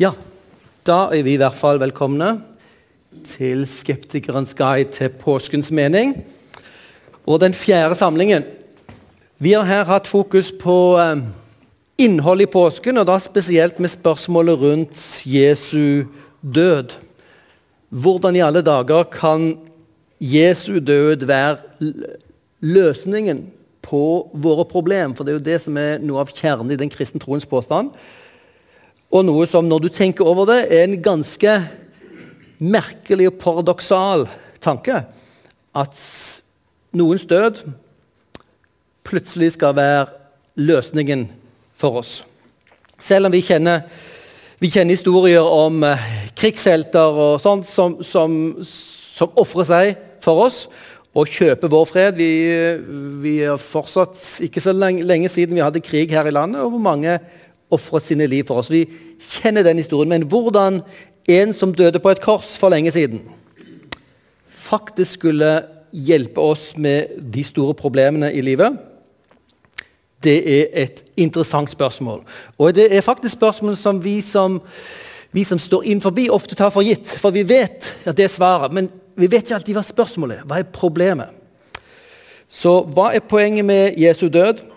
Ja, da er vi i hvert fall velkomne til Skeptikerens guide til påskens mening. Og den fjerde samlingen. Vi har her hatt fokus på eh, innholdet i påsken, og da spesielt med spørsmålet rundt Jesu død. Hvordan i alle dager kan Jesu død være løsningen på våre problem? For det er jo det som er noe av kjernen i den kristne troens påstand. Og noe som, når du tenker over det, er en ganske merkelig og paradoksal tanke. At noens død plutselig skal være løsningen for oss. Selv om vi kjenner, vi kjenner historier om eh, krigshelter og sånt som, som, som ofrer seg for oss og kjøper vår fred. Vi, vi er fortsatt ikke så lenge, lenge, siden vi hadde krig her i landet, og hvor mange ofret sine liv for oss. Vi kjenner den historien. Men hvordan en som døde på et kors for lenge siden, faktisk skulle hjelpe oss med de store problemene i livet, det er et interessant spørsmål. Og det er faktisk spørsmål som vi som, vi som står innenfor, ofte tar for gitt. For vi vet at det er svaret, men vi vet ikke alltid hva spørsmålet er. Hva er problemet? Så hva er poenget med Jesu død?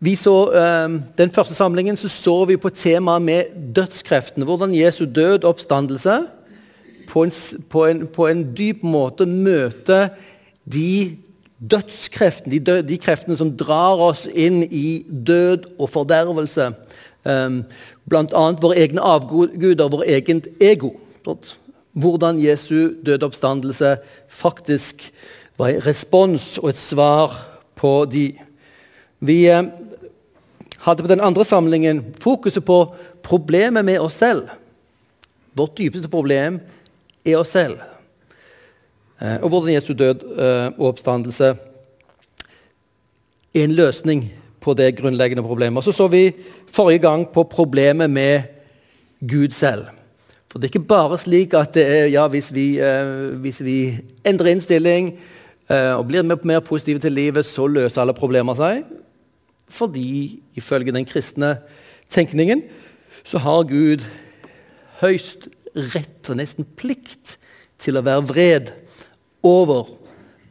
Vi så, um, den første samlingen så, så vi på temaet med dødskreftene. Hvordan Jesu død oppstandelse på en, på, en, på en, dyp måte møter de dødskreftene, de, død, de, kreftene som drar oss inn i død og fordervelse. Um, Bl.a. våre egne avguder, vår eget ego. Hvordan Jesu død oppstandelse faktisk var en respons og et svar på de. Vi eh, hadde på den andre samlingen fokuset på problemet med oss selv. Vårt dypeste problem er oss selv. Eh, og hvordan Jesu død eh, og oppstandelse er en løsning på det grunnleggende problemet. Og så så vi forrige gang på problemet med Gud selv. For det er ikke bare slik at er, ja, hvis, vi, eh, hvis, vi, endrer innstilling og blir mer positive til livet, så løser alle problemer seg. Fordi ifølge den kristne tenkningen så har Gud høyst rett og nesten plikt til å være vred over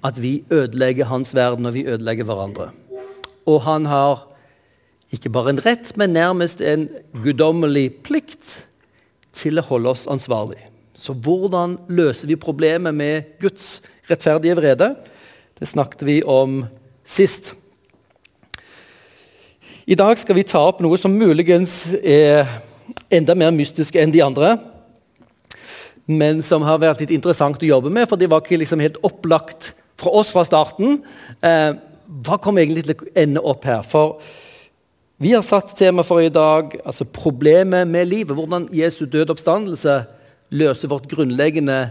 at vi ødelegger hans verden og vi ødelegger hverandre. Og han har ikke bare en rett, men nærmest en guddommelig plikt til å holde oss ansvarlig. Så hvordan løser vi problemet med Guds rettferdige vrede? Det snakket vi om sist. I dag skal vi ta opp noe som muligens er enda mer mystisk enn de andre. Men som har vært litt interessant å jobbe med, for det var ikke liksom helt opplagt fra oss fra starten. Eh, hva kommer egentlig til å ende opp her? For vi har satt tema for i dag altså problemet med livet. Hvordan Jesu død oppstandelse løser vårt grunnleggende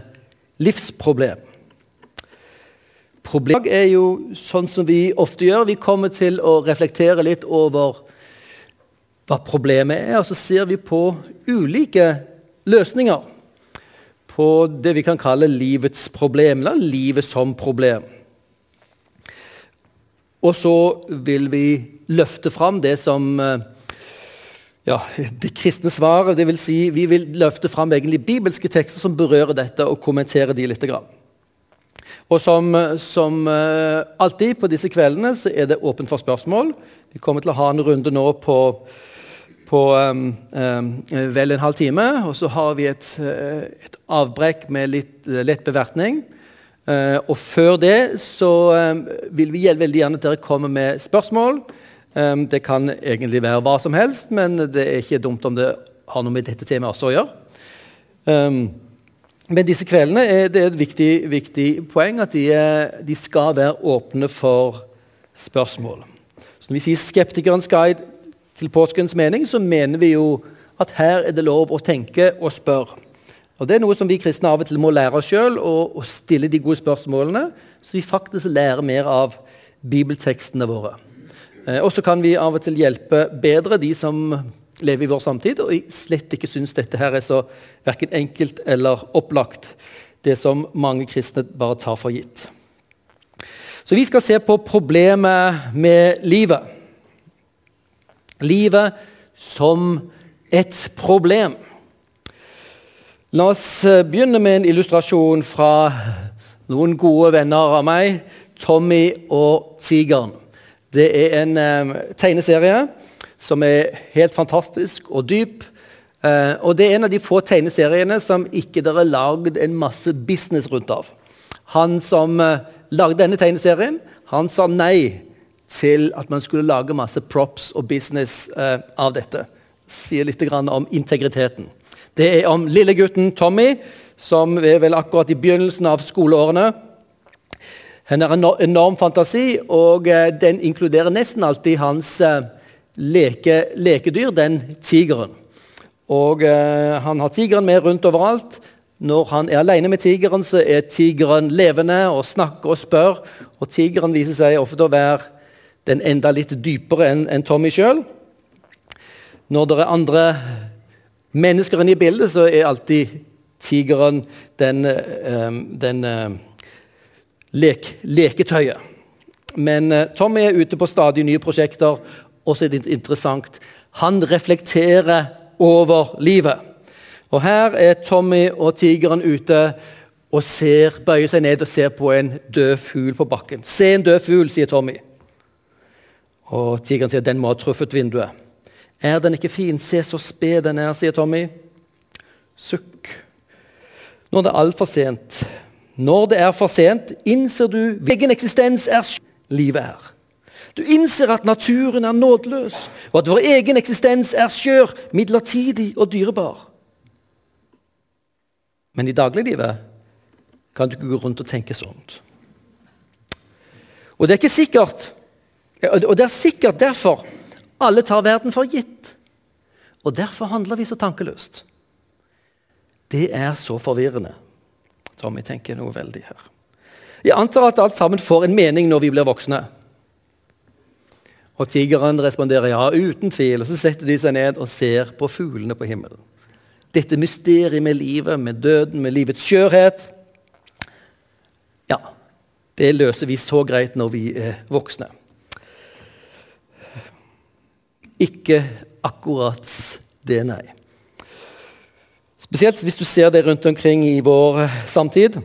livsproblem. Problemet er jo sånn som vi ofte gjør. Vi kommer til å reflektere litt over hva problemet er, og så ser vi på ulike løsninger på det vi kan kalle livets problem, eller livet som problem. Og så vil vi løfte fram det som eh, ja, det kristne svaret. Det vil si, vi vil løfte fram egentlig bibelske tekster som berører dette, og kommentere de litt. Grann. Og som, som uh, alltid på disse kveldene så er det åpent for spørsmål. Vi kommer til å ha en runde nå på, på um, um, vel en halv time. Og så har vi et, uh, et avbrekk med litt lett bevertning. Uh, og før det så um, vil vi veldig gjerne at dere kommer med spørsmål. Det kan egentlig være hva som helst, men det er ikke dumt om det har noe med dette temaet også å gjøre. Men disse kveldene er det et viktig, viktig poeng at de, de, skal være åpne for spørsmål. Så når vi sier 'Skeptikerens guide til påskens mening', så mener vi jo at her er det lov å tenke og spørre. Og Det er noe som vi kristne av og til må lære oss sjøl, å stille de gode spørsmålene, så vi faktisk lærer mer av bibeltekstene våre. Eh, og så kan vi av og til hjelpe bedre de som lever i vår samtid, og jeg slett ikke syns dette her er så verken enkelt eller opplagt, det som mange kristne bare tar for gitt. Så vi skal se på problemet med livet. Livet som et problem. La oss begynne med en illustrasjon fra noen gode venner av meg, Tommy og Tigeren. Det er en eh, tegneserie som er helt fantastisk og dyp. Uh, og Det er en av de få tegneseriene som ikke dere har lagd en masse business rundt av. Han som uh, lagde denne tegneserien, han sa nei til at man skulle lage masse props og business uh, av dette. Sier litt om integriteten. Det er om lillegutten Tommy, som er vel akkurat i begynnelsen av skoleårene. Han har en enorm fantasi, og eh, den inkluderer nesten alltid hans eh, leke, lekedyr, den tigeren. Og eh, Han har tigeren med rundt overalt. Når han er alene med tigeren, så er tigeren levende og snakker og spør. Og tigeren viser seg ofte å være den enda litt dypere enn en Tommy sjøl. Når det er andre mennesker inne i bildet, så er alltid tigeren den, uh, den uh, lek, leketøyet. Men uh, Tommy er ute på stadig nye prosjekter. Også er det interessant. Han reflekterer over livet. Og Her er Tommy og tigeren ute og ser, bøyer seg ned og ser på en død fugl på bakken. 'Se en død fugl', sier Tommy. Og Tigeren sier 'den må ha truffet vinduet'. 'Er den ikke fin? Se så sped den er', sier Tommy. Sukk. Nå er det altfor sent. Når det er for sent, innser du hvilken eksistens er livet er. Du innser at naturen er nådeløs, og at vår egen eksistens er skjør, midlertidig og dyrebar. Men i dagliglivet kan du ikke gå rundt og tenke sånt. Og det er ikke sikkert, og det er sikkert derfor alle tar verden for gitt. Og derfor handler vi så tankeløst. Det er så forvirrende. Tommy tenker noe veldig her. Jeg antar at alt sammen får en mening når vi blir voksne. Og tigeren responderer ja, uten tvil. Og så setter de seg ned og ser på fuglene på himmelen. Dette mysteriet med livet, med døden, med livets skjørhet Ja, det løser vi så greit når vi er voksne. Ikke akkurat det, nei. Spesielt hvis du ser det rundt omkring i vår samtid,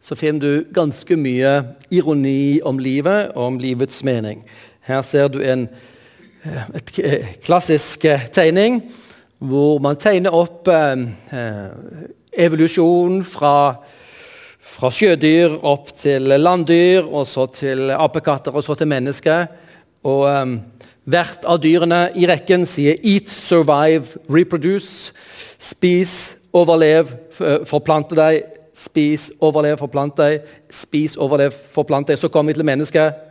så finner du ganske mye ironi om livet og om livets mening. Her ser du en eh, et eh, klassisk tegning hvor man tegner opp eh, evolusjon fra, fra, sjødyr opp til landdyr, og så til apekatter og så til mennesker. Og eh, hvert av dyrene i rekken sier 'eat, survive, reproduce'. Spis, overlev, forplante deg. Spis, overlev, forplante deg. Spis, overlev, forplante deg. Så kommer vi til mennesket.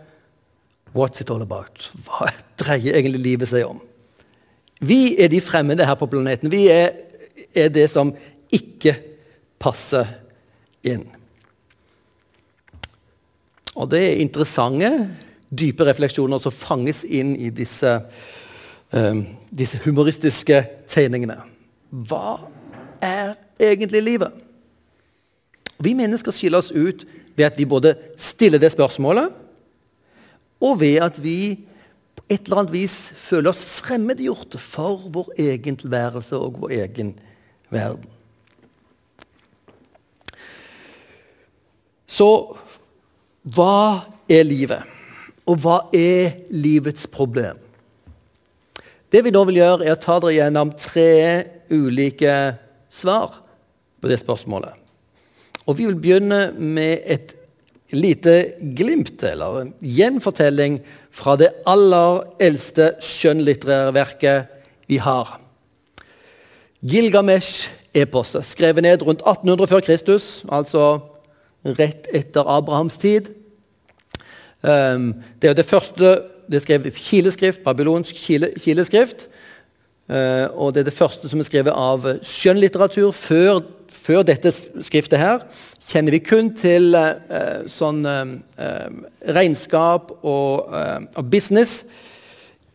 What's it all about? Hva dreier egentlig livet seg om? Vi er de fremmede her på planeten. Vi er, er det som ikke passer inn. Og det er interessante, dype refleksjoner som fanges inn i disse, um, disse humoristiske tegningene. Hva er egentlig livet? Vi mennesker skiller oss ut ved at vi både stiller det spørsmålet, og ved at vi på et eller annet vis føler oss fremmedgjorte for vår egen tilværelse og vår egen verden. Så hva er livet? Og hva er livets problem? Det vi nå vil gjøre, er å ta dere gjennom tre ulike svar på det spørsmålet. Og Vi vil begynne med et lite glimt, eller en gjenfortelling, fra det aller eldste skjønnlitterære verket vi har. Gilgamesh-eposet, skrevet ned rundt 1800 før Kristus, altså rett etter Abrahams tid. Ehm, det er det første det er skrevet kileskrift, babylonsk kileskrift. Uh, og Det er det første som er skrevet av skjønnlitteratur. Før, før dette skriftet her kjenner vi kun til uh, sånn uh, regnskap og, og, business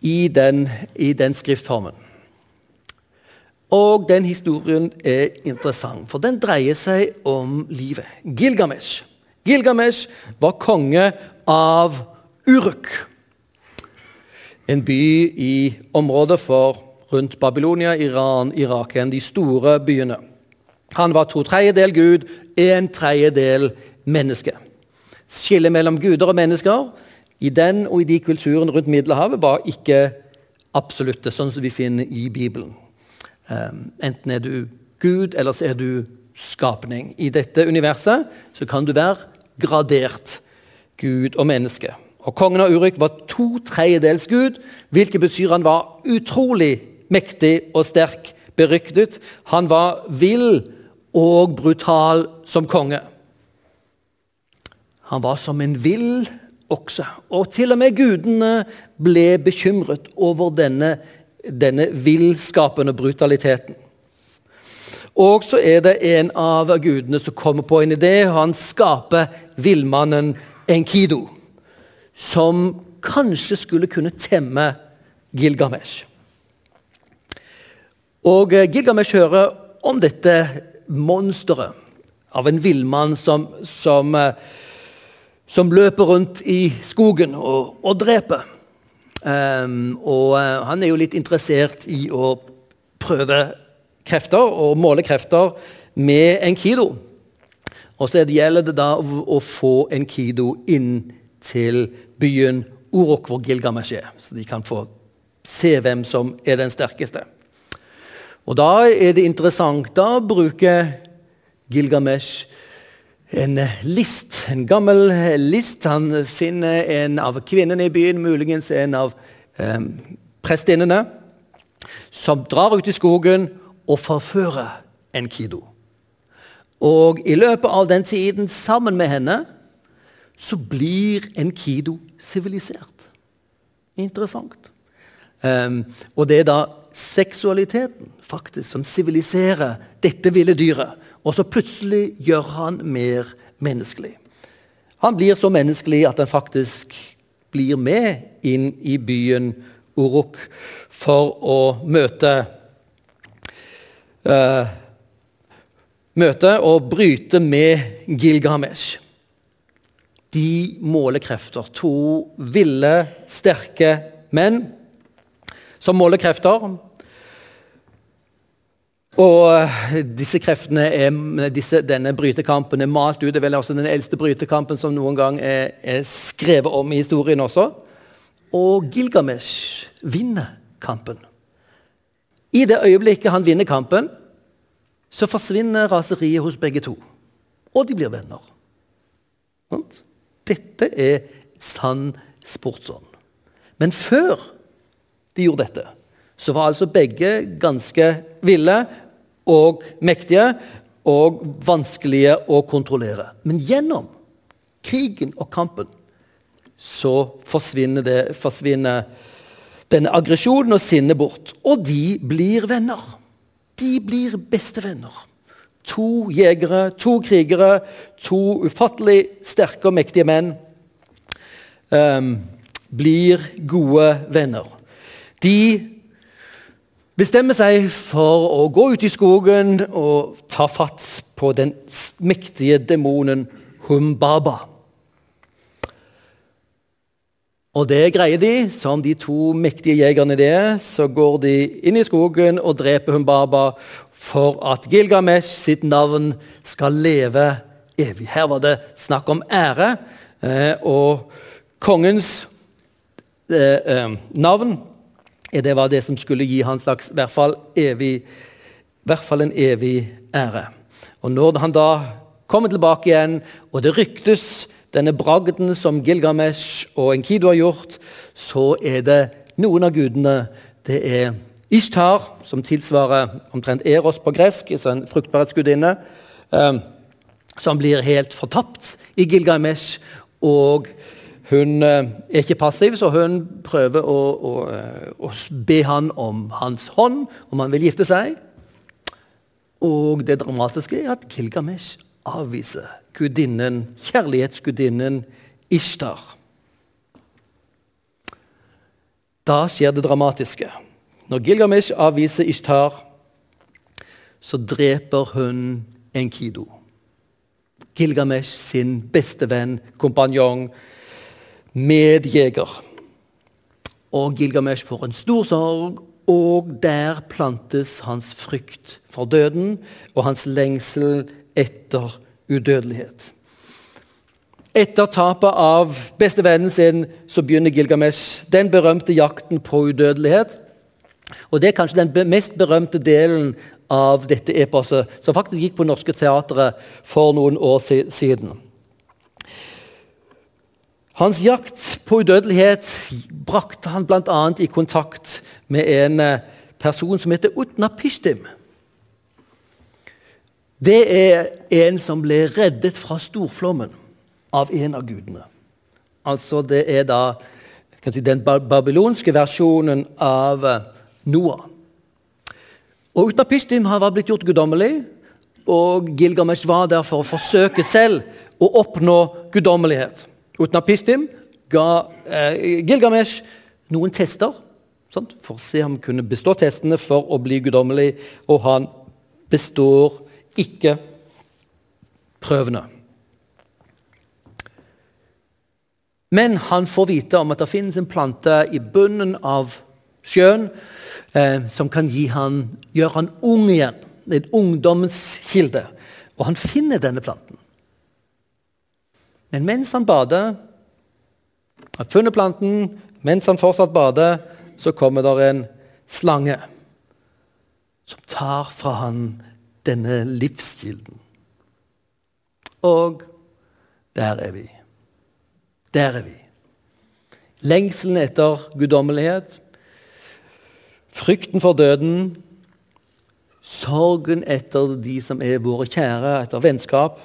i den, i den skriftformen. Og den historien er interessant, for den dreier seg om livet. Gilgamesh. Gilgamesh var konge av Uruk. En by i området for rundt Babylonia, Iran, Irak, en de store byene. Han var to tredjedel Gud, en tredjedel menneske. Skillet mellom guder og mennesker i den og i de kulturene rundt Middelhavet var ikke absolutte, sånn som vi finner i Bibelen. Um, enten er du Gud, eller så er du skapning. I dette universet så kan du være gradert Gud og menneske. Og Kongen av Uruk var to tredjedels Gud, hvilket betyr han var utrolig mektig og sterk, beryktet. Han var vill og brutal som konge. Han var som en vill også. Og til og med gudene ble bekymret over denne, denne villskapende brutaliteten. Og så er det en av gudene som kommer på en idé. Han skaper villmannen Enkido, som kanskje skulle kunne temme Gilgamesh. Og Gilgamesh hører om dette monsteret av en villmann som, som, eh, som, løper rundt i skogen og, og dreper. Um, og uh, han er jo litt interessert i å prøve krefter og måle krefter med en kido. Og så gjelder det da å få en kido inn til byen Urok, hvor Gilgamesh er, så de kan få se hvem som er den sterkeste. Og Da er det interessant. Da bruker Gilgamesh en list, en gammel list. Han finner en av kvinnene i byen, muligens en av eh, prestinnene, som drar ut i skogen og forfører Enkido. Og i løpet av den tiden, sammen med henne, så blir Enkido sivilisert. Interessant. Um, og det er da seksualiteten faktisk som siviliserer dette ville dyret. Og så plutselig gjør han mer menneskelig. Han blir så menneskelig at han faktisk blir med inn i byen Uruk for å møte uh, Møte og bryte med Gilgamesh. De måler krefter. To ville, sterke menn som måler krefter. Og eh, disse kreftene er, disse, denne brytekampen er malt ut. Det er vel også den eldste brytekampen som noen gang er, er skrevet om i historien også. Og Gilgamesh vinner kampen. I det øyeblikket han vinner kampen, så forsvinner raseriet hos begge to. Og de blir venner. Dette er sann sportsånd. Men før de gjorde dette, så var altså begge ganske ville og mektige og vanskelige å kontrollere. Men gjennom krigen og kampen så forsvinner, det, forsvinner denne aggresjonen og sinnet bort. Og de blir venner. De blir bestevenner. To jegere, to krigere, to ufattelig sterke og mektige menn um, blir gode venner. De bestemmer seg for å gå ut i skogen og ta fatt på den mektige demonen Humbaba. Og det greier de. Som de to mektige jegerne de er, så går de inn i skogen og dreper Humbaba for at Gilgamesh sitt navn skal leve evig. Her var det snakk om ære, eh, og kongens eh, eh, navn det var det som skulle gi han slags hvert fall, evig, hvert fall en evig ære. Og Når han da kommer tilbake igjen, og det ryktes denne bragden som Gilgamesh og Enkidu har gjort, så er det noen av gudene Det er Ishtar, som tilsvarer omtrent Eros på gresk, altså en fruktbarhetsgudinne, eh, som blir helt fortapt i Gilgamesh. Og hun eh, er ikke passiv, så hun prøver å, å, eh, å, be han om hans hånd, om han vil gifte seg. Og det dramatiske er at Kilgamesh avviser gudinnen, kjærlighetsgudinnen Ishtar. Da skjer det dramatiske. Når Gilgamesh avviser Ishtar, så dreper hun Enkido. Gilgamesh sin beste venn, kompanjong, medjeger. Og Gilgamesh får en stor sorg og der plantes hans frykt for døden og hans lengsel etter udødelighet. Etter tapet av bestevennen sin så begynner Gilgamesh den berømte jakten på udødelighet. Og Det er kanskje den mest berømte delen av dette eposet, som faktisk gikk på norske Teatret for noen år siden. Hans jakt på udødelighet brakte han bl.a. i kontakt med en eh, person som heter Utnapishtim. Det er en som ble reddet fra storflommen av en av gudene. Altså Det er da si, den babylonske versjonen av eh, Noah. Og Utnapishtim var blitt gjort guddommelig, og Gilgamesh var der for å forsøke selv å oppnå guddommelighet. Utnapistim ga eh, Gilgamesh noen tester sant? for å se om han kunne bestå testene for å bli guddommelig, og han består ikke prøvene. Men han får vite om at det finnes en plante i bunnen av sjøen eh, som kan han, gjøre han ung igjen. En ungdomskilde. Og han finner denne planten. Men mens han bader, har funnet planten, mens han fortsatt bader, så kommer der en slange som tar fra han denne livskilden. Og der er vi. Der er vi. Lengselen etter guddommelighet, frykten for døden, sorgen etter de som er våre kjære, etter vennskap,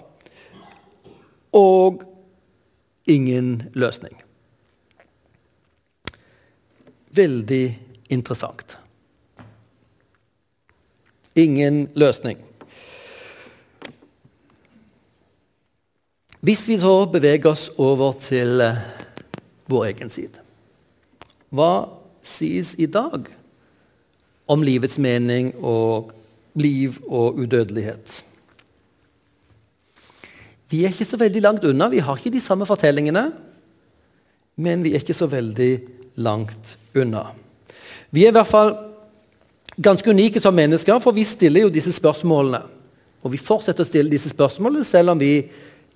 og ingen løsning. Veldig interessant. Ingen løsning. Hvis vi så beveger oss over til eh, vår egen side Hva sies i dag om livets mening og liv og udødelighet? Vi er ikke så veldig langt unna. Vi har ikke de samme fortellingene, men vi er ikke så veldig langt unna. Vi er i hvert fall ganske unike som mennesker, for vi stiller jo disse spørsmålene. Og vi fortsetter å stille disse spørsmålene selv om vi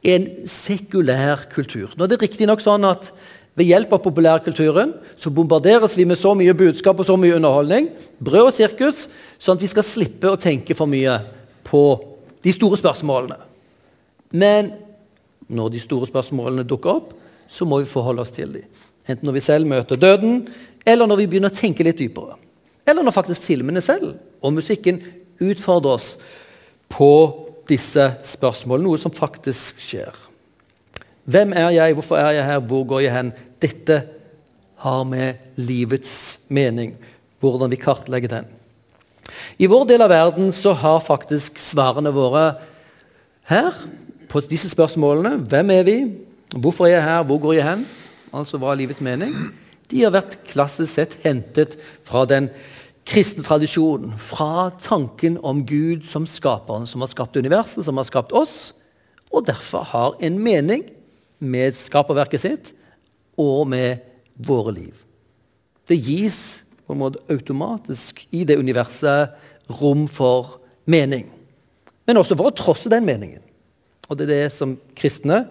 er en sekulær kultur. Nå er det riktignok sånn at ved hjelp av populærkulturen så bombarderes vi med så mye budskap og så mye underholdning, brød og sirkus, sånn at vi skal slippe å tenke for mye på de store spørsmålene. Men når de store spørsmålene dukker opp, så må vi forholde oss til dem. Enten når vi selv møter døden, eller når vi begynner å tenke litt dypere. Eller når faktisk filmene selv og musikken utfordrer oss på disse spørsmålene, noe som faktisk skjer. Hvem er jeg, hvorfor er jeg her, hvor går jeg hen? Dette har med livets mening, hvordan vi kartlegger den. I vår del av verden så har faktisk svarene våre her på disse spørsmålene hvem er vi, hvorfor er jeg her, hvor går jeg hen, altså hva er livets mening, de har vært klassisk sett hentet fra den kristne tradisjonen. Fra tanken om Gud som skaperen, som har skapt universet, som har skapt oss, og derfor har en mening med skaperverket sitt og med våre liv. Det gis på en måte automatisk i det universet rom for mening. Men også for å trosse den meningen. Og det er det som kristne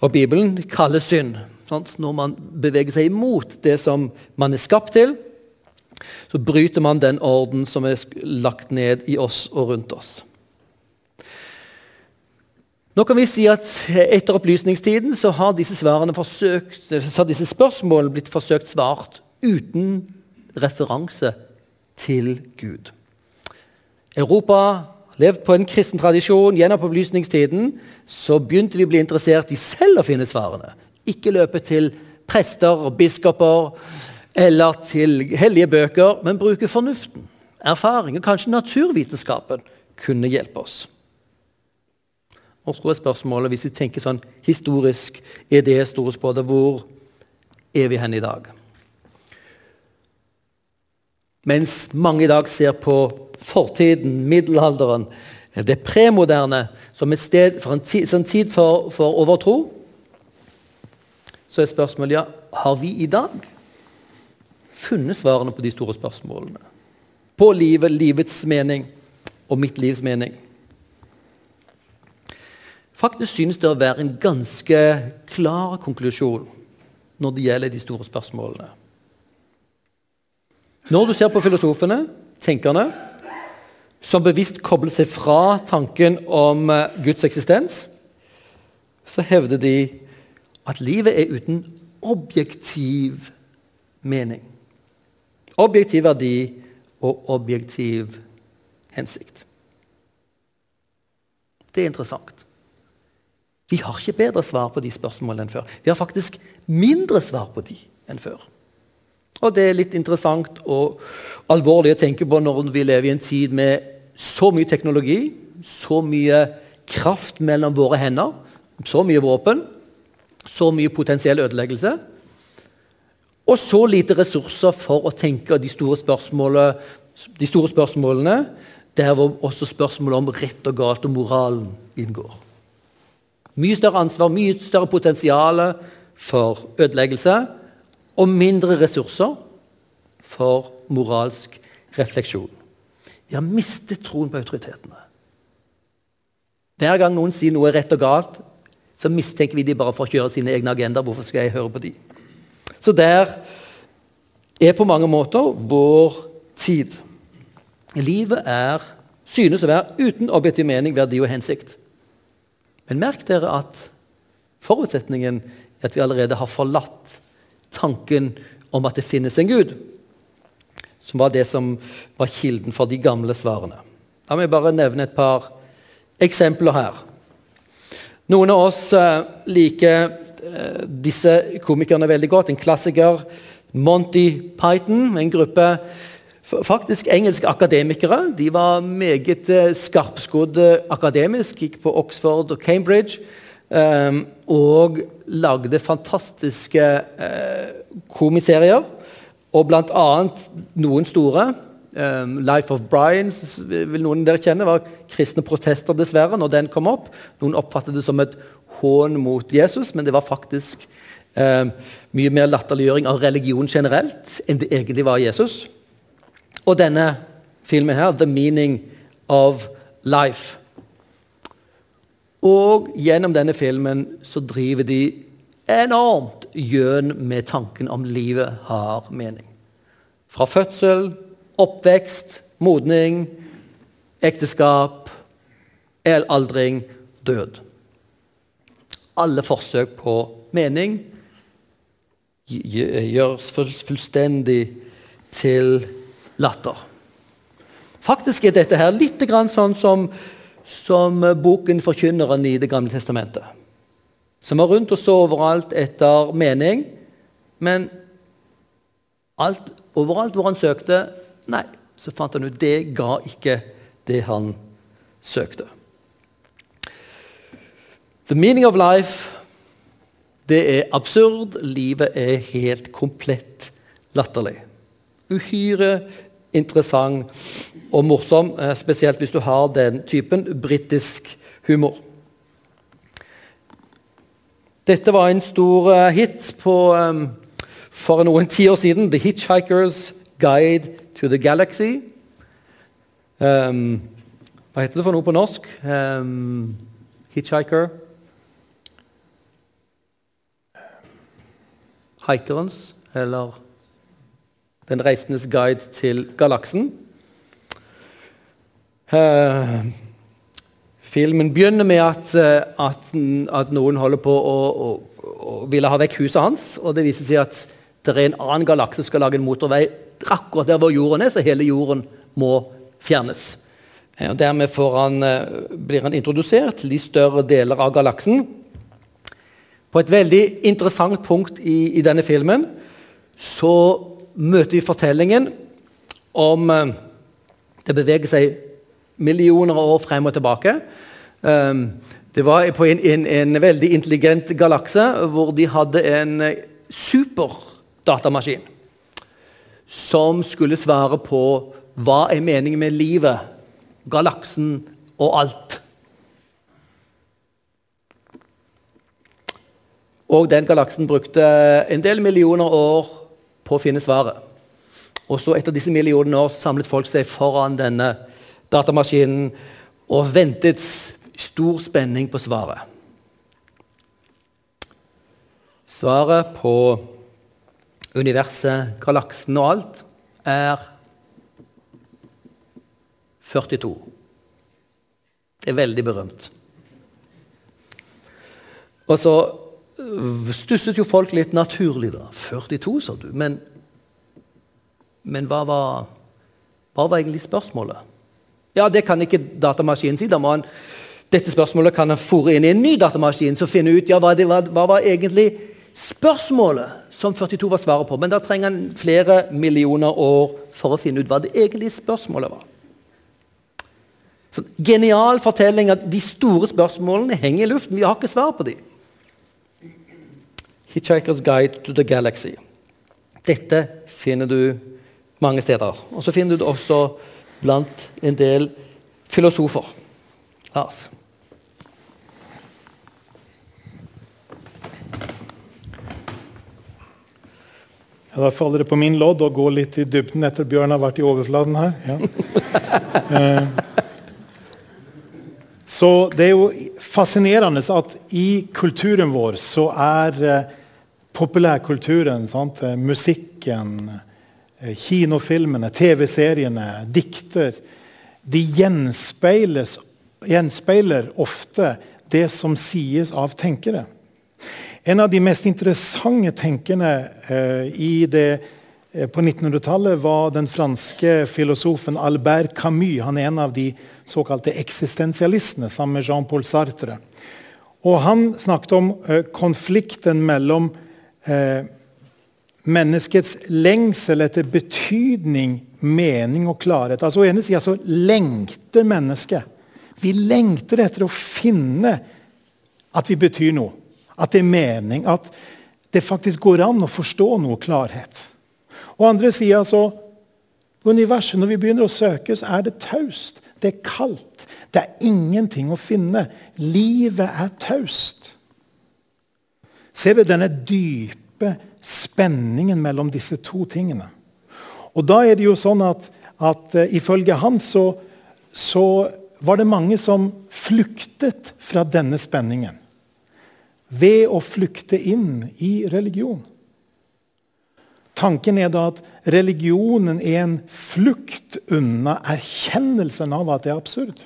og Bibelen kaller synd. Sant? Når man beveger seg imot det som man er skapt til, så bryter man den orden som er lagt ned i oss og rundt oss. Nå kan vi si at Etter opplysningstiden så har disse, forsøkt, så har disse spørsmålene blitt forsøkt svart uten referanse til Gud. Europa levd på en kristen tradisjon gjennom opplysningstiden, så begynte vi å bli interessert i selv å finne svarene. Ikke løpe til prester og biskoper eller til hellige bøker, men bruke fornuften, erfaring og kanskje naturvitenskapen kunne hjelpe oss. Og så er spørsmålet, Hvis vi tenker sånn historisk, er det store spådet hvor er vi hen i dag? Mens mange i dag ser på fortiden, middelalderen, det premoderne, som et sted for en tid, som tid for, for overtro, så er spørsmålet ja, har vi i dag funnet svarene på de store spørsmålene. på livet, livets mening og mitt livs mening. Faktisk synes det å være en ganske klar konklusjon når det gjelder de store spørsmålene. Når du ser på filosofene, tenkerne, som bevisst kobler seg fra tanken om eh, Guds eksistens, så hevder de at livet er uten objektiv mening. Objektiv verdi og objektiv hensikt. Det er interessant. Vi har ikke bedre svar på de spørsmålene enn før. Vi har faktisk mindre svar på de enn før. Og det er litt interessant og alvorlig å tenke på når vi lever i en tid med så mye teknologi, så mye kraft mellom våre hender, så mye våpen, så mye potensiell ødeleggelse. Og så lite ressurser for å tenke de store, de store spørsmålene, der hvor også spørsmålet om rett og galt og moralen inngår. Mye større ansvar, mye større potensial for ødeleggelse og mindre ressurser for moralsk refleksjon. Vi har mistet troen på autoritetene. Hver gang noen sier noe er rett og galt, så mistenker vi de bare for å kjøre sine egne agendaer. Hvorfor skal jeg høre på de? Så der er på mange måter vår tid. Livet er, synes å være uten objektiv mening, verdi og hensikt. Men merk dere at forutsetningen er at vi allerede har forlatt tanken om at det finnes en Gud, som var det som var kilden for de gamle svarene. La meg bare nevne et par eksempler her. Noen av oss uh, liker uh, disse komikerne veldig godt. En klassiker, Monty Python, en gruppe faktisk engelske akademikere. De var meget uh, skarpskodde akademisk, gikk på Oxford og Cambridge. Um, og lagde fantastiske uh, komiserier. Og bl.a. noen store. Um, 'Life of Brian' vil noen dere kjenne, var kristne protester, dessverre, når den kom opp. Noen oppfattet det som et hån mot Jesus, men det var faktisk um, mye mer latterliggjøring av religion generelt enn det egentlig var Jesus. Og denne filmen her, 'The Meaning of Life'. Og gjennom denne filmen så driver de enormt gjøn med tanken om livet har mening. Fra fødsel, oppvekst, modning, ekteskap, aldring, død. Alle forsøk på mening gjøres fullstendig til latter. Faktisk er dette her litt sånn som som boken 'Forkynneren' i Det gamle testamentet. Som var rundt og så overalt etter mening, men alt, overalt hvor han søkte, nei, så fant han ut det ga ikke det han søkte. The meaning of life, det er absurd. Livet er helt komplett latterlig. Uhyre interessant og morsom, eh, spesielt hvis du har den typen britisk humor. Dette var en stor eh, hit på, um, for noen tiår siden. 'The Hitchhiker's Guide to the Galaxy'. Um, hva heter det for noe på norsk? Um, hitchhiker Hikerens, eller den reisendes guide til galaksen. Uh, filmen begynner med at, uh, at, at, noen holder på å, å, å, ville ha vekk huset hans. og Det viser seg at det er en annen galakse som skal lage en motorvei akkurat der hvor jorden er, så hele jorden må fjernes. Uh, dermed han, blir han introdusert til de større deler av galaksen. På et veldig interessant punkt i, i denne filmen så møter vi fortellingen om eh, Det beveger seg millioner av år frem og tilbake. Um, det var på en, en, en veldig intelligent galakse hvor de hadde en eh, superdatamaskin som skulle svare på hva er meningen med livet, galaksen og alt. Og den galaksen brukte en del millioner år på å finne svaret. Og så Etter disse millionene år samlet folk seg foran denne datamaskinen og ventet stor spenning på svaret. Svaret på universet, galaksen og alt er 42. Det er veldig berømt. Og så stusset jo folk litt naturlig, da. 42, sa du. Men, men hva, var, hva var egentlig spørsmålet? Ja, det kan ikke datamaskinen si. Da må han, dette spørsmålet kan han fòre inn i en ny datamaskin så finne ut ja, hva, hva, hva var egentlig spørsmålet som 42 var svaret på. Men da trenger han flere millioner år for å finne ut hva det egentlige spørsmålet var. Så, genial fortelling at de store spørsmålene henger i luften. Vi har ikke svar på dem. Hitchhiker's Guide to the Galaxy. Dette finner du mange steder. Og så finner du det også blant en del filosofer. Lars? Ja, da faller det på min lodd å gå litt i dybden etter Bjørn har vært i overflaten her. Ja. Eh, så det er jo fascinerende at i kulturen vår så er eh, populærkulturen, sant? Eh, musikken, kinofilmene, TV-seriene, dikter De gjenspeiler ofte det som sies av tenkere. En av de mest interessante tenkerne eh, det, eh, på 1900-tallet var den franske filosofen Albert Camus. Han er en av de såkalte eksistensialistene sammen med Jean-Paul Sartre. Og han snakket om eh, konflikten mellom eh, menneskets lengsel etter betydning, mening og klarhet. Altså På ene sida så lengter mennesket. Vi lengter etter å finne at vi betyr noe. At det er mening. At det faktisk går an å forstå noe klarhet. Og andre sida så Universet, når vi begynner å søke, så er det taust. Det er kaldt. Det er ingenting å finne. Livet er taust. Ser vi denne dype spenningen mellom disse to tingene? Og da er det jo sånn at, at uh, ifølge han så, så var det mange som flyktet fra denne spenningen ved å flykte inn i religion. Tanken er da at religionen er en flukt unna erkjennelsen av at det er absurd.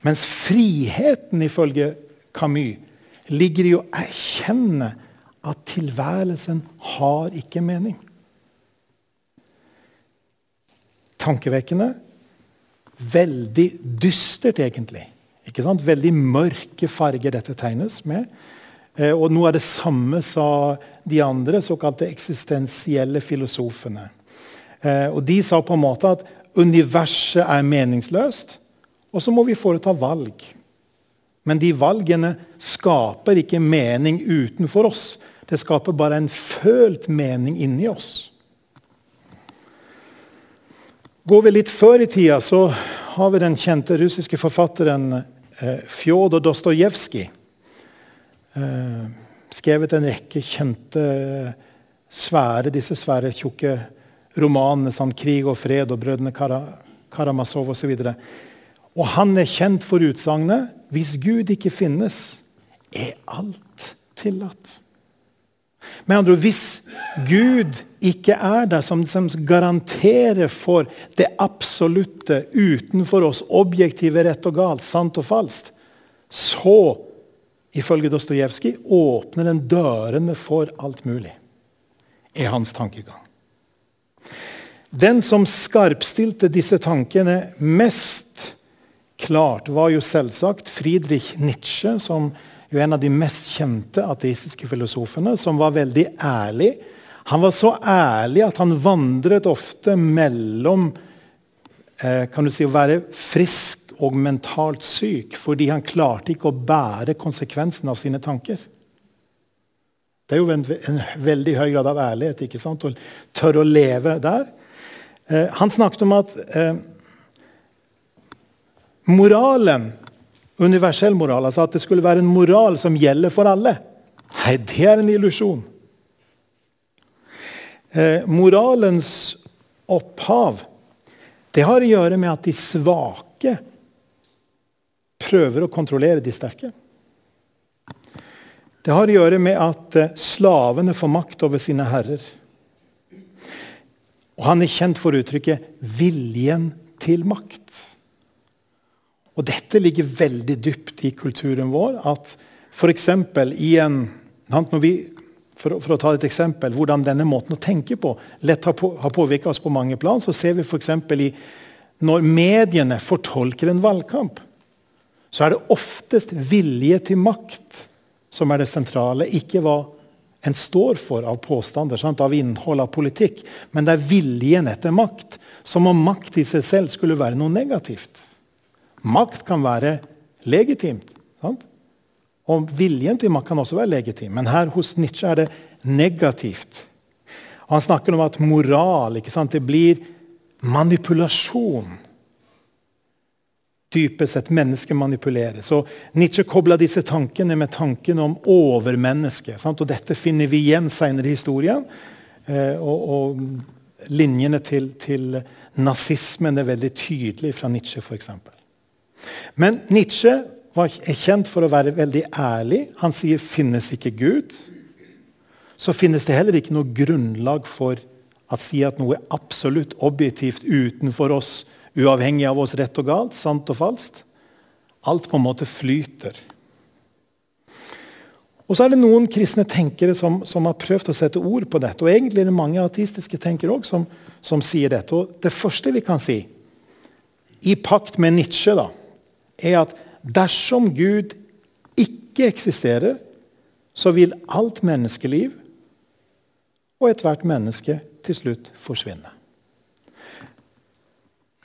Mens friheten, ifølge Camus, ligger i å erkjenne at tilværelsen har ikke mening. Tankevekkende. Veldig dystert, egentlig. Ikke sant? Veldig mørke farger dette tegnes med. Eh, og noe av det samme sa de andre såkalte eksistensielle filosofene. Eh, og De sa på en måte at universet er meningsløst, og så må vi foreta valg. Men de valgene skaper ikke mening utenfor oss. Det skaper bare en følt mening inni oss. Går vi litt før i tida, så har vi den kjente russiske forfatteren eh, Fjodor Dostojevskij. Eh, skrevet en rekke kjente, svære, disse svære, tjukke romanene. Sånn, 'Krig og fred' og 'Brødrene Kara, Karamazov' osv. Og, han er kjent for utsagnet 'Hvis Gud ikke finnes, er alt tillatt'. Med andre ord, Hvis Gud ikke er der, som, som garanterer for det absolutte utenfor oss, objektive rett og galt, sant og falskt, så, ifølge Dostojevskij, åpner den dørene for alt mulig. er hans tankegang. Den som skarpstilte disse tankene mest klart, var jo selvsagt Friedrich Nietzsche, som jo en av de mest kjente ateistiske filosofene, som var veldig ærlig han var så ærlig at han vandret ofte mellom eh, kan du si, å være frisk og mentalt syk fordi han klarte ikke å bære konsekvensen av sine tanker. Det er jo en, en veldig høy grad av ærlighet ikke sant? å tørre å leve der. Eh, han snakket om at eh, moralen, universell moral, altså at det skulle være en moral som gjelder for alle, nei, det er en illusjon. Eh, moralens opphav det har å gjøre med at de svake prøver å kontrollere de sterke. Det har å gjøre med at eh, slavene får makt over sine herrer. Og Han er kjent for uttrykket 'viljen til makt'. Og Dette ligger veldig dypt i kulturen vår. at for i en når vi for, for, å ta et eksempel, hvordan denne måten å tenke på lett har, på, har påvirket oss på mange plan, så ser vi f.eks. i når mediene fortolker en valgkamp, så er det oftest vilje til makt som er det sentrale, ikke hva en står for av påstander, sant? av innhold, av politikk. Men det er viljen etter makt. Som om makt i seg selv skulle være noe negativt. Makt kan være legitimt. Sant? Og viljen til makt kan også være legitim, men her hos Nietzsche er det negativt. Og han snakker om at moral det blir manipulasjon. Dypest sett mennesket manipuleres. Og Nietzsche kobla disse tankene med tanken om overmennesket. Og dette finner vi igjen senere i historien. Eh, og, og linjene til, til nazismen er veldig tydelige fra Nietzsche, f.eks. Men Nietzsche er kjent for å være veldig ærlig. Han sier 'finnes ikke Gud'. Så finnes det heller ikke noe grunnlag for å si at noe er absolutt objektivt utenfor oss, uavhengig av oss rett og galt, sant og falskt. Alt på en måte flyter. Og så er det noen kristne tenkere som, som, har prøvd å sette ord på dette. Og egentlig er det mange ateistiske tenkere også som, som sier dette. Og det første vi kan si, i pakt med Nietzsche, da, er at Dersom Gud ikke eksisterer, så vil alt menneskeliv og ethvert menneske til slutt forsvinne.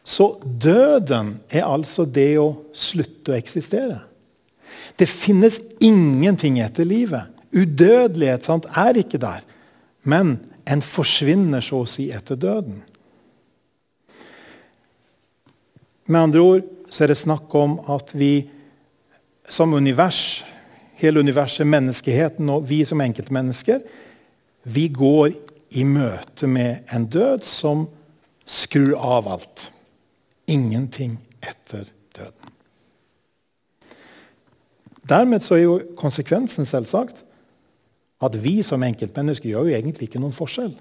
Så døden er altså det å slutte å eksistere. Det finnes ingenting etter livet. Udødelighet sant, er ikke der. Men en forsvinner så å si etter døden. Med andre ord så er det snakk om at vi som univers, hele universet, menneskeheten og vi som enkeltmennesker, vi går i møte med en død som skrur av alt. Ingenting etter døden. Dermed så er jo konsekvensen selvsagt at vi som enkeltmennesker gjør jo egentlig ikke noen forskjell.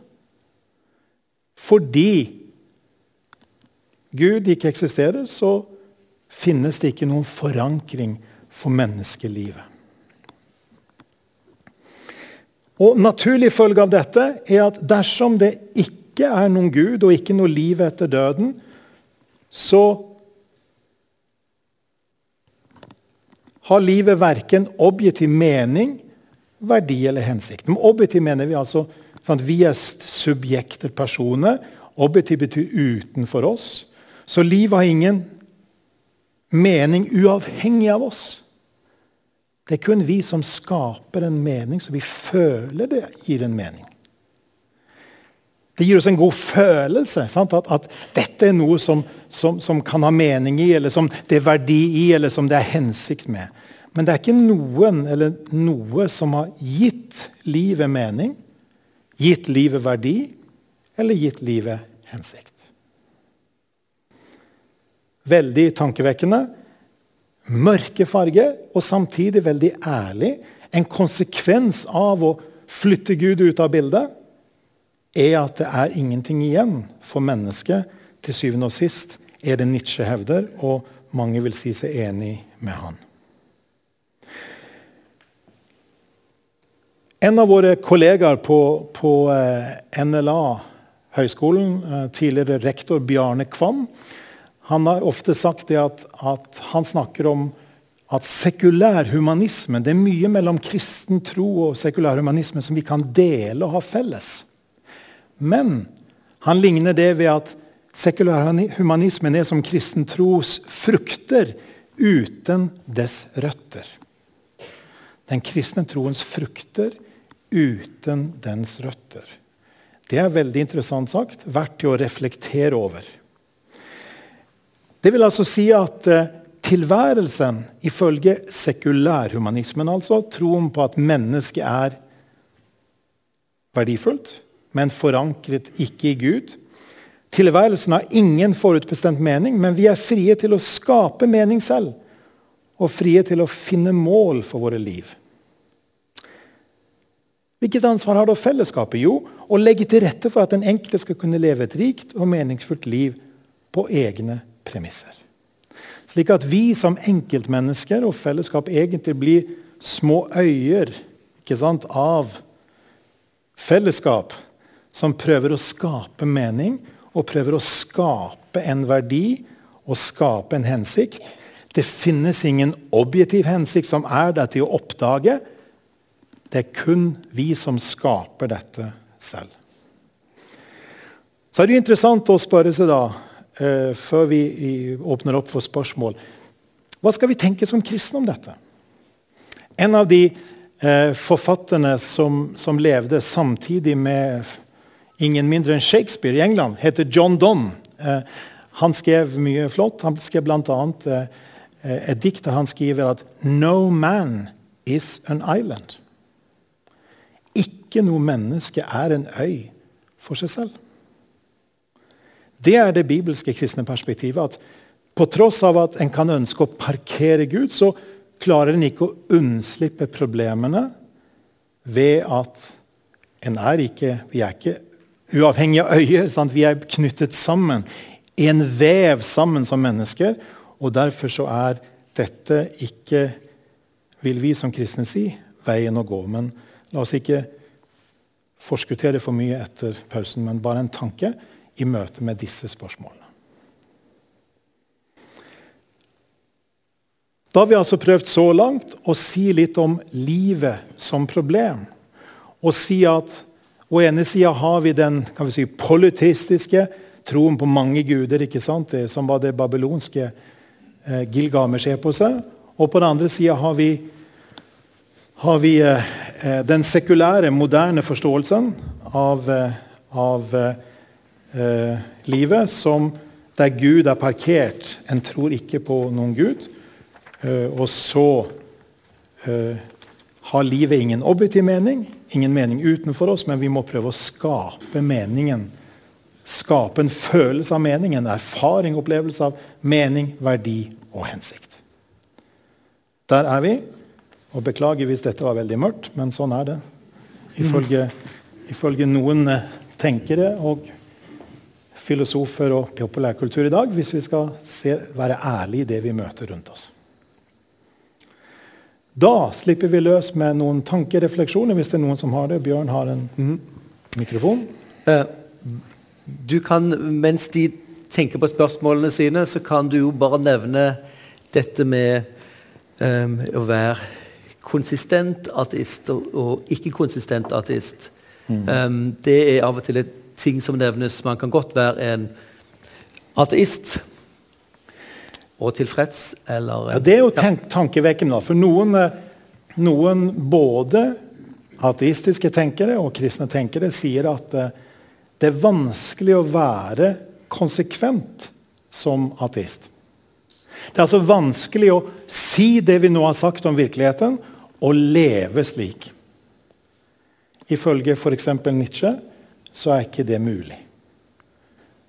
Fordi Gud ikke eksisterer, så finnes det ikke noen forankring for menneskelivet. Og Naturlig følge av dette er at dersom det ikke er noen Gud og ikke noe liv etter døden, så har livet verken objektiv mening, verdi eller hensikt. Med objektiv mener vi altså at vi er subjekter, personer. Objektiv betyr utenfor oss. Så livet har ingen mening uavhengig av oss. Det er kun vi som skaper en mening, så vi føler det gir en mening. Det gir oss en god følelse. At, at, dette er noe som, som, som, kan ha mening i, eller som det er verdi i, eller som det er hensikt med. Men det er ikke noen eller noe som har gitt livet mening, gitt livet verdi, eller gitt livet hensikt. Veldig tankevekkende. Mørke farger, og samtidig veldig ærlig. En konsekvens av å flytte Gud ut av bildet er at det er ingenting igjen for mennesket. Til syvende og sist er det Nietzsche hevder, og mange vil si seg enig med han. En av våre kollegaer på, på eh, NLA, høyskolen, eh, tidligere rektor Bjarne Kvam, han har ofte sagt at, at, han snakker om at sekulær humanisme Det er mye mellom kristen tro og sekulær humanisme som vi kan dele og ha felles. Men han ligner det ved at sekulær humanismen er som kristen tros frukter uten dess røtter. Den kristne troens frukter uten dens røtter. Det er veldig interessant sagt, verdt til å reflektere over. Det vil altså si at eh, tilværelsen, ifølge sekulærhumanismen, altså troen på at mennesket er verdifullt, men forankret ikke i Gud. Tilværelsen har ingen forutbestemt mening, men vi er frie til å skape mening selv. Og frie til å finne mål for våre liv. Hvilket ansvar har da fellesskapet? Jo, å legge til rette for at den enkelte skal kunne leve et rikt og meningsfullt liv på egne premisser. Slik at vi som enkeltmennesker og fellesskap egentlig blir små øyer sant, av fellesskap som prøver å skape mening og prøver å skape en verdi og skape en hensikt. Det finnes ingen objektiv hensikt som er der til å oppdage. Det er kun vi som skaper dette selv. Så er det interessant å spørre seg da, før vi åpner opp for spørsmål Hva skal vi tenke som kristne om dette? En av de eh, forfatterne som, som, levde samtidig med ingen mindre enn Shakespeare i England, heter John Donne. Eh, han skrev mye flott. Han skrev bl.a. Eh, et dikt der han skriver at 'No man is an island'. Ikke noe menneske er en øy for seg selv. Det er det bibelske kristne perspektivet. at På tross av at en kan ønske å parkere Gud, så klarer en ikke å unnslippe problemene ved at en er ikke Vi er ikke uavhengige av øyer. Sant? Vi er knyttet sammen i en vev sammen som mennesker. Og derfor så er dette ikke, vil vi som kristne si, veien å gå. Men La oss ikke forskuttere for mye etter pausen, men bare en tanke i møte med disse spørsmålene. Da har vi altså prøvd så langt å si litt om livet som problem. Og si at på ene sida har vi den vi si, politistiske troen på mange guder, ikke sant? Det som var det babylonske eh, Gilgamesh-eposet. Og på den andre sida har vi har vi eh, eh, den sekulære, moderne forståelsen av, eh, av eh, livet som der Gud er parkert. En tror ikke på noen Gud. Eh, og så eh, har livet ingen objektiv mening, ingen mening utenfor oss, men vi må prøve å skape meningen. Skape en følelse av mening, en erfaring, opplevelse av mening, verdi og hensikt. Der er vi. Og Beklager hvis dette var veldig mørkt, men sånn er det. Ifølge, ifølge noen eh, tenkere og filosofer og populærkultur i dag, hvis vi skal se, være ærlige i det vi møter rundt oss. Da slipper vi løs med noen tankerefleksjoner, hvis det er noen som har det. Bjørn har en mm. mikrofon. Uh, du kan, Mens de tenker på spørsmålene sine, så kan du jo bare nevne dette med um, å være konsistent ateist og, og ikke-konsistent ateist. Mm. Um, det er av og til et ting som nevnes. Man kan godt være en ateist og tilfreds, eller ja, Det er jo tank tankevekkende. For noen, eh, noen, både ateistiske tenkere og kristne tenkere sier at uh, det er vanskelig å være konsekvent som ateist. Det er altså vanskelig å si det vi nå har sagt om virkeligheten, og leve slik. Ifølge f.eks. Nietzsche så er ikke det mulig.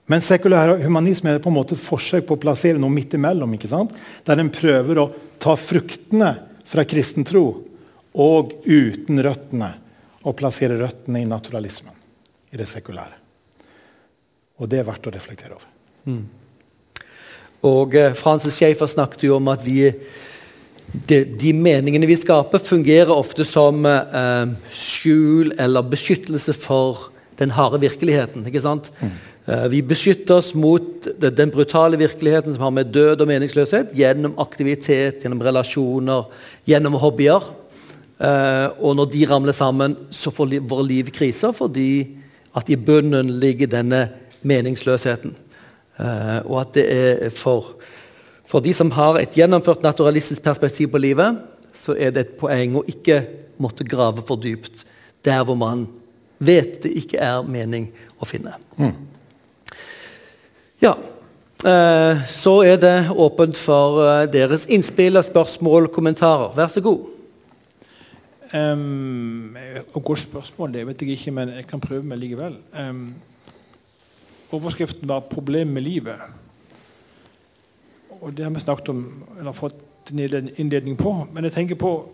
Men sekulær humanisme er på en måte et forsøk på å plassere noe midt imellom. ikke sant? Der en prøver å ta fruktene fra kristen tro og uten røttene. Og plassere røttene i naturalismen, i det sekulære. Og det er verdt å reflektere over. Mm. Og eh, Francis Schaefer snakket jo om at vi de, de, meningene vi skaper, fungerer ofte som eh, skjul eller beskyttelse for den harde virkeligheten. ikke sant? Mm. Vi beskytter oss mot den brutale virkeligheten som har med død og meningsløshet, gjennom aktivitet, gjennom relasjoner, gjennom hobbyer. Eh, og når de ramler sammen, så får vår liv kriser fordi at i bunnen ligger denne meningsløsheten. Eh, og at det er for for de som har et gjennomført naturalistisk perspektiv på livet, så er det et poeng å ikke måtte grave for dypt der hvor man vet det ikke er mening å finne. Mm. Ja. Eh, så er det åpent for eh, deres innspill, spørsmål, kommentarer. Vær så god. Um, og godt spørsmål, det vet jeg ikke, men jeg kan prøve meg likevel. Um, overskriften var 'Problem med livet'. Og det har vi snakket om, eller fått en innledning på. Men jeg tenker på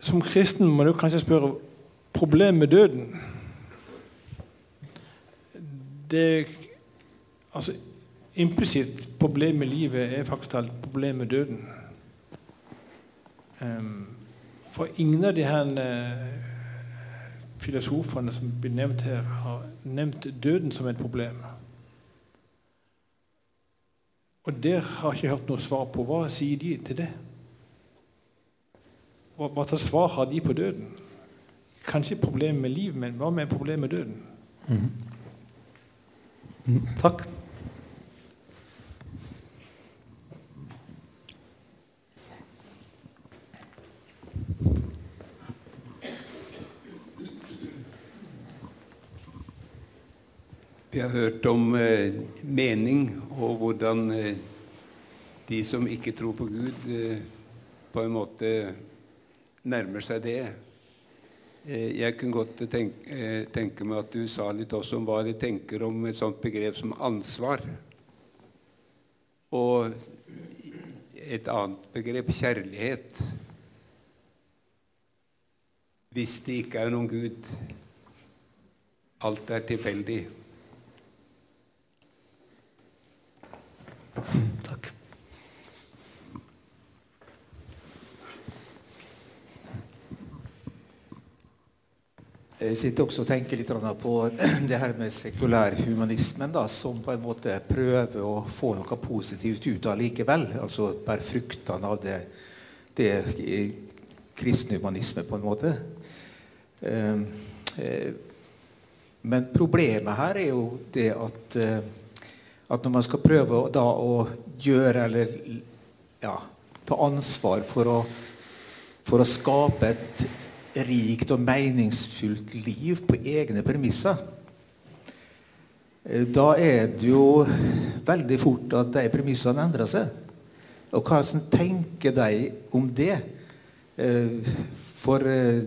Som kristen må du kanskje spørre problem med døden. Det Altså implisitt problem med livet er faktisk et problem med døden. Um, for ingen av de her uh, filosofene som blir nevnt her, har nevnt døden som et problem. Og der har jeg ikke hørt noe svar på. Hva sier de til det? Hva slags svar har de på døden? Kanskje problemet med livet, men hva med problemet med døden? Mm. Mm, takk. Vi har hørt om eh, mening og hvordan eh, de som ikke tror på Gud, eh, på en måte nærmer seg det. Eh, jeg kunne godt tenke, eh, tenke, meg at du sa litt også om hva de tenker om et sånt begrep som ansvar. Og et annet begrep kjærlighet. Hvis det ikke er noen Gud. Alt er tilfeldig. Takk. Jeg sitter også og tenker litt på det her med sekulærhumanismen, da, som på en måte prøver å få noe positivt ut av likevel. Altså bære fruktene av det, det kristne humanisme, på en måte. Ehm, eh, men problemet her er jo det at eh, at når man skal prøve å gjøre eller ja, ta ansvar for å, for å skape et rikt og meningsfullt liv på egne premisser, da er det jo veldig fort at de premissene endrer seg. Og hva tenker de om det? Eh, for eh,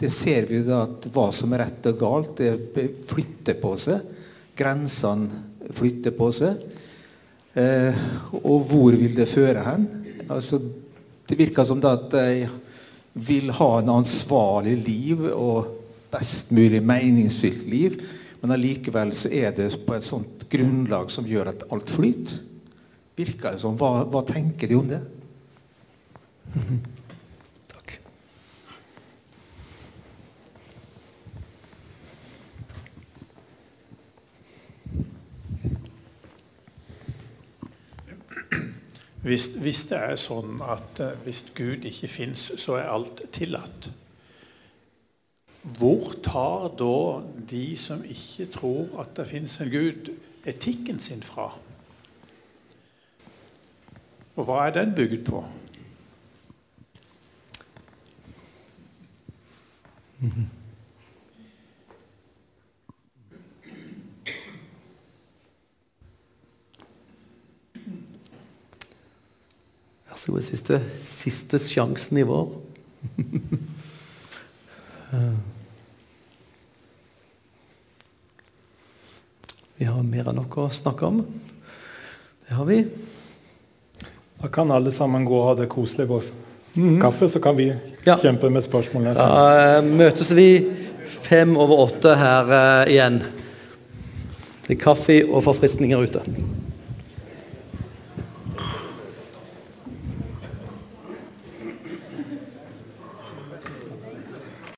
det ser vi da at hva som er rett og galt, det flytter på seg. Grensene flytter på seg. Eh, og hvor vil det føre hen? Altså, det virker som at de vil ha en ansvarlig liv og best mulig meningsfylt liv, men allikevel så er det på et sånt grunnlag som gjør at alt flyter. Virker det som? Hva, hva tenker de om det? Hvis, hvis, det er sånn at uh, hvis Gud ikke fins, så er alt tillatt. Hvor tar da de som ikke tror at det fins en Gud, etikken sin fra? Og hva er den bygd på? Mm -hmm. Så var Siste, siste sjansen i vår. vi har mer enn nok å snakke om. Det har vi. Da kan alle sammen gå og ha det koselig på mm. kaffe, så kan vi ja. kjempe med spørsmålene. Da uh, møtes vi fem over åtte her uh, igjen. Det er kaffe og forfriskninger ute.